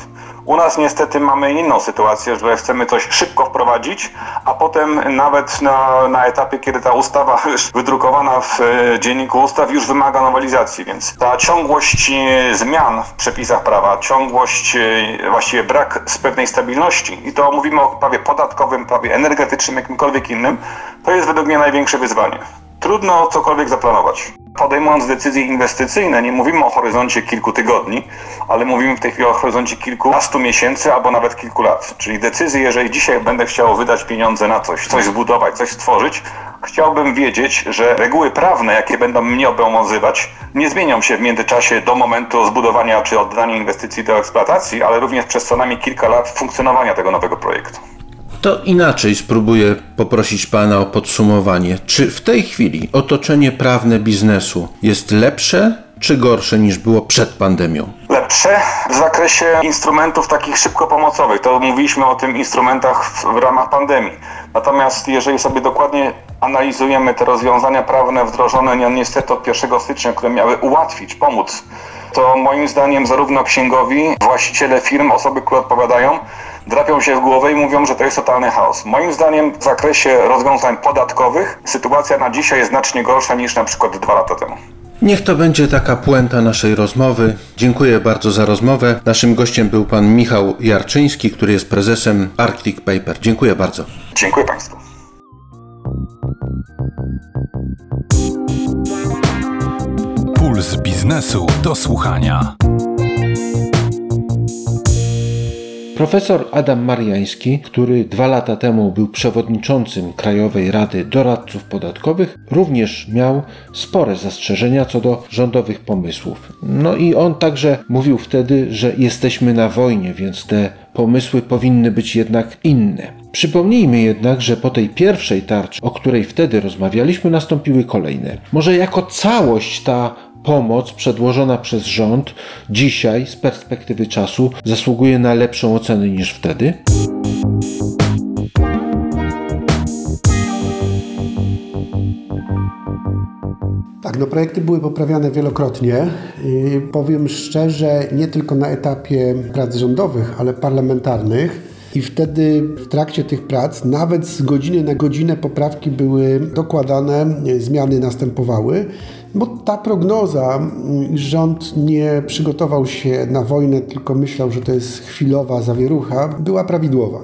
U nas niestety mamy inną sytuację, że chcemy coś szybko wprowadzić, a potem nawet na, na etapie, kiedy ta ustawa już wydrukowana w e, dzienniku ustaw już wymaga nowelizacji, więc ta ciągłość e, zmian w przepisach prawa, ciągłość, e, właściwie brak z pewnej stabilności i to mówimy o prawie podatkowym, prawie energetycznym, jakimkolwiek innym, to jest według mnie największe wyzwanie. Trudno cokolwiek zaplanować. Podejmując decyzje inwestycyjne, nie mówimy o horyzoncie kilku tygodni, ale mówimy w tej chwili o horyzoncie kilkunastu miesięcy albo nawet kilku lat. Czyli decyzje, jeżeli dzisiaj będę chciał wydać pieniądze na coś, coś zbudować, coś stworzyć, chciałbym wiedzieć, że reguły prawne, jakie będą mnie obowiązywać, nie zmienią się w międzyczasie do momentu zbudowania czy oddania inwestycji do eksploatacji, ale również przez co najmniej kilka lat funkcjonowania tego nowego projektu. To inaczej spróbuję poprosić Pana o podsumowanie. Czy w tej chwili otoczenie prawne biznesu jest lepsze czy gorsze niż było przed pandemią? Lepsze w zakresie instrumentów takich szybko pomocowych. To mówiliśmy o tym instrumentach w, w ramach pandemii. Natomiast jeżeli sobie dokładnie analizujemy te rozwiązania prawne wdrożone niestety od 1 stycznia, które miały ułatwić, pomóc, to moim zdaniem zarówno księgowi, właściciele firm, osoby, które odpowiadają, drapią się w głowę i mówią, że to jest totalny chaos. Moim zdaniem w zakresie rozwiązań podatkowych sytuacja na dzisiaj jest znacznie gorsza niż na przykład dwa lata temu. Niech to będzie taka puenta naszej rozmowy. Dziękuję bardzo za rozmowę. Naszym gościem był pan Michał Jarczyński, który jest prezesem Arctic Paper. Dziękuję bardzo. Dziękuję Państwu. Puls biznesu do słuchania. Profesor Adam Mariański, który dwa lata temu był przewodniczącym Krajowej Rady Doradców Podatkowych, również miał spore zastrzeżenia co do rządowych pomysłów. No i on także mówił wtedy, że jesteśmy na wojnie, więc te pomysły powinny być jednak inne. Przypomnijmy jednak, że po tej pierwszej tarczy, o której wtedy rozmawialiśmy, nastąpiły kolejne. Może jako całość ta pomoc przedłożona przez rząd dzisiaj z perspektywy czasu zasługuje na lepszą ocenę niż wtedy? Tak, no projekty były poprawiane wielokrotnie. I powiem szczerze, nie tylko na etapie prac rządowych, ale parlamentarnych. I wtedy w trakcie tych prac, nawet z godziny na godzinę poprawki były dokładane, zmiany następowały, bo ta prognoza, rząd nie przygotował się na wojnę, tylko myślał, że to jest chwilowa zawierucha, była prawidłowa.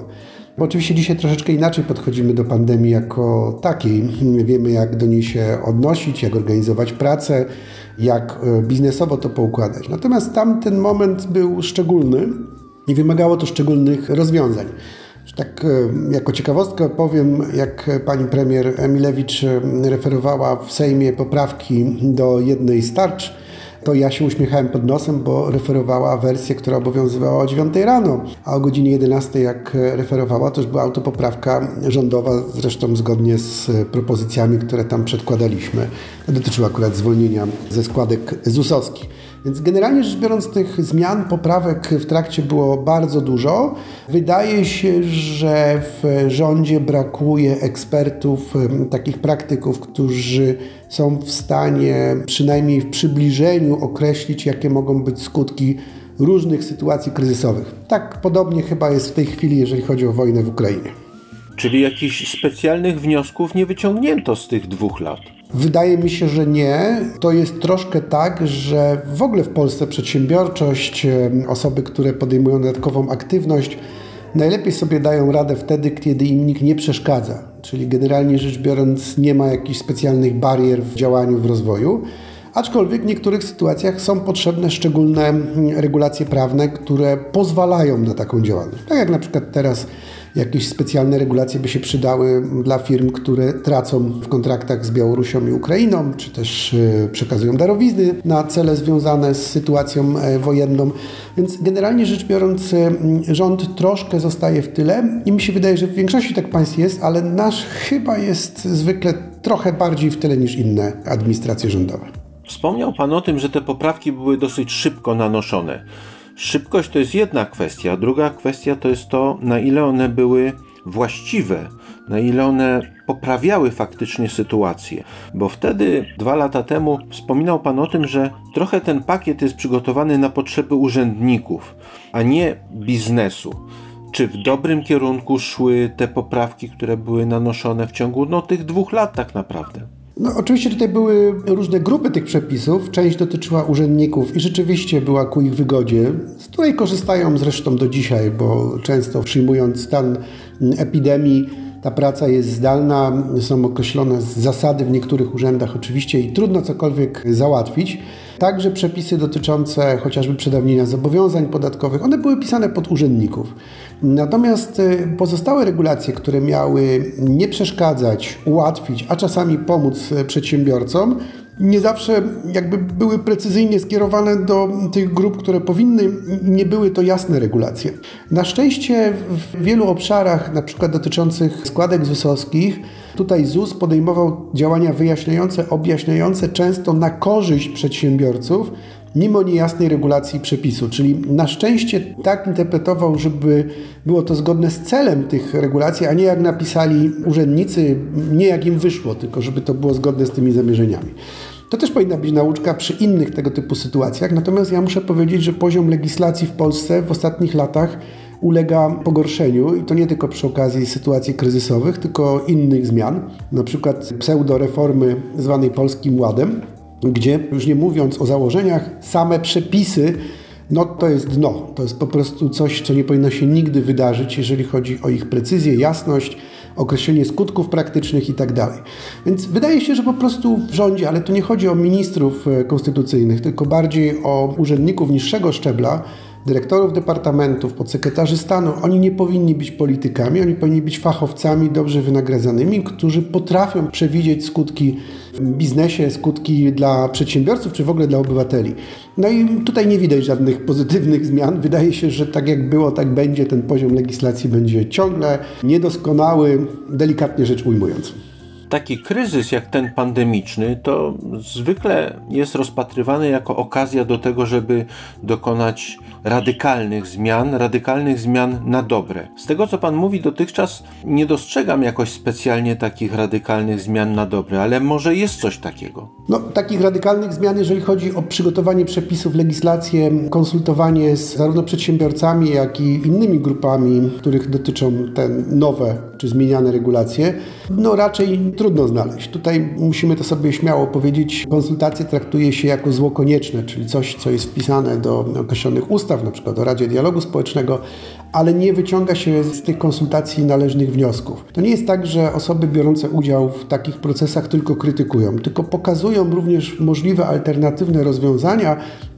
Bo oczywiście dzisiaj troszeczkę inaczej podchodzimy do pandemii jako takiej. Wiemy, jak do niej się odnosić, jak organizować pracę, jak biznesowo to poukładać. Natomiast tamten moment był szczególny i wymagało to szczególnych rozwiązań. Tak jako ciekawostkę powiem, jak pani premier Emilewicz referowała w Sejmie poprawki do jednej z tarcz, to ja się uśmiechałem pod nosem, bo referowała wersję, która obowiązywała o 9 rano, a o godzinie 11 jak referowała, to już była autopoprawka rządowa, zresztą zgodnie z propozycjami, które tam przedkładaliśmy. To akurat zwolnienia ze składek ZUS-owskich. Więc generalnie rzecz biorąc, tych zmian, poprawek w trakcie było bardzo dużo. Wydaje się, że w rządzie brakuje ekspertów, takich praktyków, którzy są w stanie przynajmniej w przybliżeniu określić, jakie mogą być skutki różnych sytuacji kryzysowych. Tak podobnie chyba jest w tej chwili, jeżeli chodzi o wojnę w Ukrainie. Czyli jakichś specjalnych wniosków nie wyciągnięto z tych dwóch lat? Wydaje mi się, że nie. To jest troszkę tak, że w ogóle w Polsce przedsiębiorczość, osoby, które podejmują dodatkową aktywność, najlepiej sobie dają radę wtedy, kiedy im nikt nie przeszkadza. Czyli generalnie rzecz biorąc, nie ma jakichś specjalnych barier w działaniu, w rozwoju. Aczkolwiek w niektórych sytuacjach są potrzebne szczególne regulacje prawne, które pozwalają na taką działalność. Tak jak na przykład teraz jakieś specjalne regulacje by się przydały dla firm, które tracą w kontraktach z Białorusią i Ukrainą, czy też przekazują darowizny na cele związane z sytuacją wojenną. Więc generalnie rzecz biorąc, rząd troszkę zostaje w tyle i mi się wydaje, że w większości tak państw jest, ale nasz chyba jest zwykle trochę bardziej w tyle niż inne administracje rządowe. Wspomniał Pan o tym, że te poprawki były dosyć szybko nanoszone. Szybkość to jest jedna kwestia, druga kwestia to jest to, na ile one były właściwe, na ile one poprawiały faktycznie sytuację. Bo wtedy, dwa lata temu, wspominał Pan o tym, że trochę ten pakiet jest przygotowany na potrzeby urzędników, a nie biznesu. Czy w dobrym kierunku szły te poprawki, które były nanoszone w ciągu no, tych dwóch lat tak naprawdę? No, oczywiście tutaj były różne grupy tych przepisów. Część dotyczyła urzędników i rzeczywiście była ku ich wygodzie, z której korzystają zresztą do dzisiaj, bo często przyjmując stan epidemii, ta praca jest zdalna, są określone zasady w niektórych urzędach oczywiście i trudno cokolwiek załatwić. Także przepisy dotyczące chociażby przedawnienia zobowiązań podatkowych, one były pisane pod urzędników. Natomiast y, pozostałe regulacje, które miały nie przeszkadzać, ułatwić, a czasami pomóc y, przedsiębiorcom, nie zawsze jakby były precyzyjnie skierowane do tych grup, które powinny, nie były to jasne regulacje. Na szczęście w wielu obszarach, na przykład dotyczących składek ZUS-owskich, tutaj ZUS podejmował działania wyjaśniające, objaśniające często na korzyść przedsiębiorców, mimo niejasnej regulacji przepisu. Czyli na szczęście tak interpretował, żeby było to zgodne z celem tych regulacji, a nie jak napisali urzędnicy, nie jak im wyszło, tylko żeby to było zgodne z tymi zamierzeniami. To też powinna być nauczka przy innych tego typu sytuacjach, natomiast ja muszę powiedzieć, że poziom legislacji w Polsce w ostatnich latach ulega pogorszeniu i to nie tylko przy okazji sytuacji kryzysowych, tylko innych zmian, na przykład pseudoreformy zwanej Polskim Ładem, gdzie już nie mówiąc o założeniach, same przepisy no to jest dno. To jest po prostu coś, co nie powinno się nigdy wydarzyć, jeżeli chodzi o ich precyzję, jasność, określenie skutków praktycznych itd. Tak Więc wydaje się, że po prostu w rządzie, ale tu nie chodzi o ministrów e, konstytucyjnych, tylko bardziej o urzędników niższego szczebla, dyrektorów departamentów, podsekretarzy stanu, oni nie powinni być politykami, oni powinni być fachowcami dobrze wynagradzanymi, którzy potrafią przewidzieć skutki w biznesie, skutki dla przedsiębiorców czy w ogóle dla obywateli. No i tutaj nie widać żadnych pozytywnych zmian. Wydaje się, że tak jak było, tak będzie. Ten poziom legislacji będzie ciągle niedoskonały, delikatnie rzecz ujmując taki kryzys jak ten pandemiczny, to zwykle jest rozpatrywany jako okazja do tego, żeby dokonać radykalnych zmian, radykalnych zmian na dobre. Z tego co Pan mówi dotychczas, nie dostrzegam jakoś specjalnie takich radykalnych zmian na dobre, ale może jest coś takiego. No, takich radykalnych zmian, jeżeli chodzi o przygotowanie przepisów, legislację, konsultowanie z zarówno przedsiębiorcami, jak i innymi grupami, których dotyczą te nowe czy zmieniane regulacje, no raczej trudno znaleźć. Tutaj musimy to sobie śmiało powiedzieć. Konsultacje traktuje się jako zło konieczne, czyli coś, co jest wpisane do określonych ustaw, na przykład o Radzie Dialogu Społecznego, ale nie wyciąga się z tych konsultacji należnych wniosków. To nie jest tak, że osoby biorące udział w takich procesach tylko krytykują, tylko pokazują również możliwe alternatywne rozwiązania,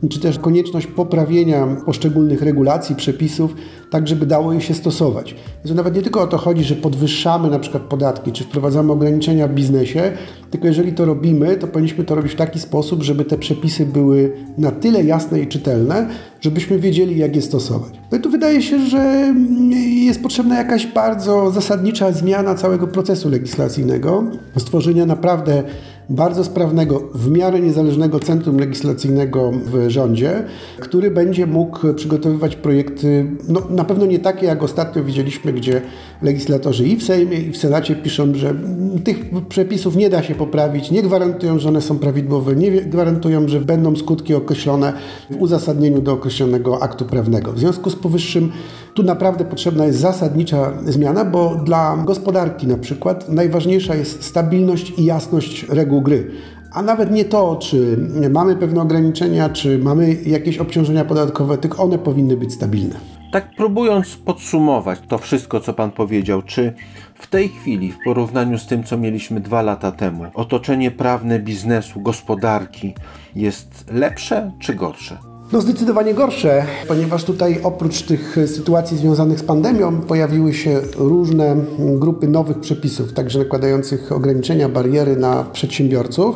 czy też konieczność poprawienia poszczególnych regulacji, przepisów, tak żeby dało je się stosować. Więc nawet nie tylko o to chodzi, że podwyższamy na przykład podatki, czy wprowadzamy ograniczenia w biznesie, tylko jeżeli to robimy, to powinniśmy to robić w taki sposób, żeby te przepisy były na tyle jasne i czytelne, żebyśmy wiedzieli, jak je stosować. No i tu wydaje się, że jest potrzebna jakaś bardzo zasadnicza zmiana całego procesu legislacyjnego, stworzenia naprawdę bardzo sprawnego, w miarę niezależnego centrum legislacyjnego w rządzie, który będzie mógł przygotowywać projekty, no, na pewno nie takie, jak ostatnio widzieliśmy, gdzie legislatorzy i w Sejmie, i w Senacie piszą, że tych przepisów nie da się poprawić, nie gwarantują, że one są prawidłowe, nie gwarantują, że będą skutki określone w uzasadnieniu do określonego aktu prawnego. W związku z powyższym tu naprawdę potrzebna jest zasadnicza zmiana, bo dla gospodarki na przykład najważniejsza jest stabilność i jasność reguł gry. A nawet nie to, czy mamy pewne ograniczenia, czy mamy jakieś obciążenia podatkowe, tylko one powinny być stabilne. Tak próbując podsumować to wszystko, co Pan powiedział, czy w tej chwili, w porównaniu z tym, co mieliśmy dwa lata temu, otoczenie prawne biznesu, gospodarki jest lepsze czy gorsze? No zdecydowanie gorsze, ponieważ tutaj oprócz tych sytuacji związanych z pandemią pojawiły się różne grupy nowych przepisów, także nakładających ograniczenia, bariery na przedsiębiorców.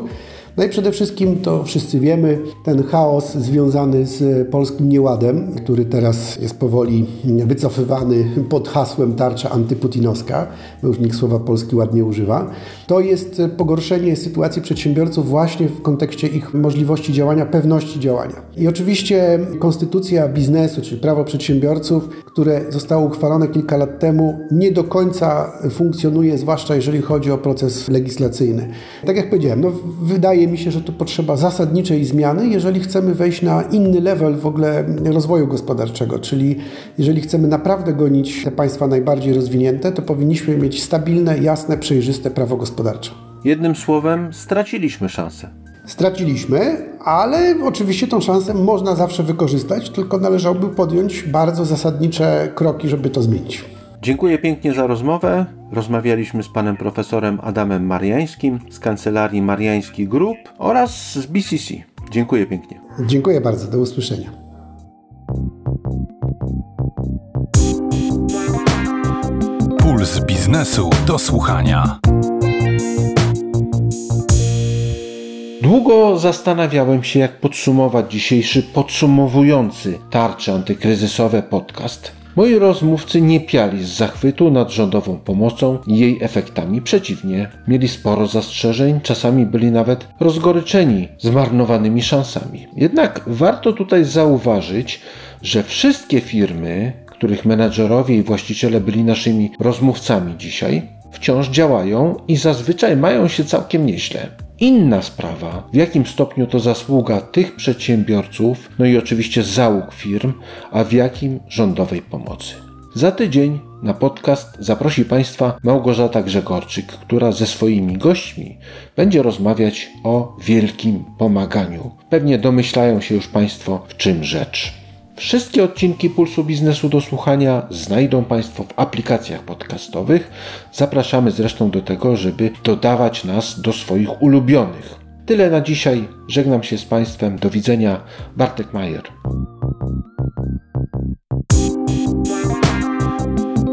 No i przede wszystkim to wszyscy wiemy, ten chaos związany z polskim nieładem, który teraz jest powoli wycofywany pod hasłem tarcza antyputinowska, bo już nikt słowa polski ładnie używa, to jest pogorszenie sytuacji przedsiębiorców właśnie w kontekście ich możliwości działania, pewności działania. I oczywiście konstytucja biznesu, czyli prawo przedsiębiorców, które zostało uchwalone kilka lat temu, nie do końca funkcjonuje, zwłaszcza jeżeli chodzi o proces legislacyjny. Tak jak powiedziałem, no wydaje wydaje mi się, że tu potrzeba zasadniczej zmiany, jeżeli chcemy wejść na inny level w ogóle rozwoju gospodarczego. Czyli jeżeli chcemy naprawdę gonić te państwa najbardziej rozwinięte, to powinniśmy mieć stabilne, jasne, przejrzyste prawo gospodarcze. Jednym słowem, straciliśmy szansę. Straciliśmy, ale oczywiście tą szansę można zawsze wykorzystać, tylko należałoby podjąć bardzo zasadnicze kroki, żeby to zmienić. Dziękuję pięknie za rozmowę. Rozmawialiśmy z panem profesorem Adamem Mariańskim z kancelarii Mariański Group oraz z BCC. Dziękuję pięknie. Dziękuję bardzo, do usłyszenia. Puls biznesu do słuchania. Długo zastanawiałem się, jak podsumować dzisiejszy podsumowujący tarcze antykryzysowe podcast. Moi rozmówcy nie piali z zachwytu nad rządową pomocą i jej efektami. Przeciwnie, mieli sporo zastrzeżeń, czasami byli nawet rozgoryczeni zmarnowanymi szansami. Jednak warto tutaj zauważyć, że wszystkie firmy, których menadżerowie i właściciele byli naszymi rozmówcami dzisiaj, wciąż działają i zazwyczaj mają się całkiem nieźle. Inna sprawa, w jakim stopniu to zasługa tych przedsiębiorców, no i oczywiście załóg firm, a w jakim rządowej pomocy. Za tydzień na podcast zaprosi Państwa Małgorzata Grzegorczyk, która ze swoimi gośćmi będzie rozmawiać o wielkim pomaganiu. Pewnie domyślają się już Państwo, w czym rzecz. Wszystkie odcinki Pulsu Biznesu do słuchania znajdą Państwo w aplikacjach podcastowych. Zapraszamy zresztą do tego, żeby dodawać nas do swoich ulubionych. Tyle na dzisiaj. Żegnam się z Państwem. Do widzenia. Bartek Majer.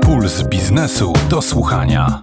Puls biznesu do słuchania.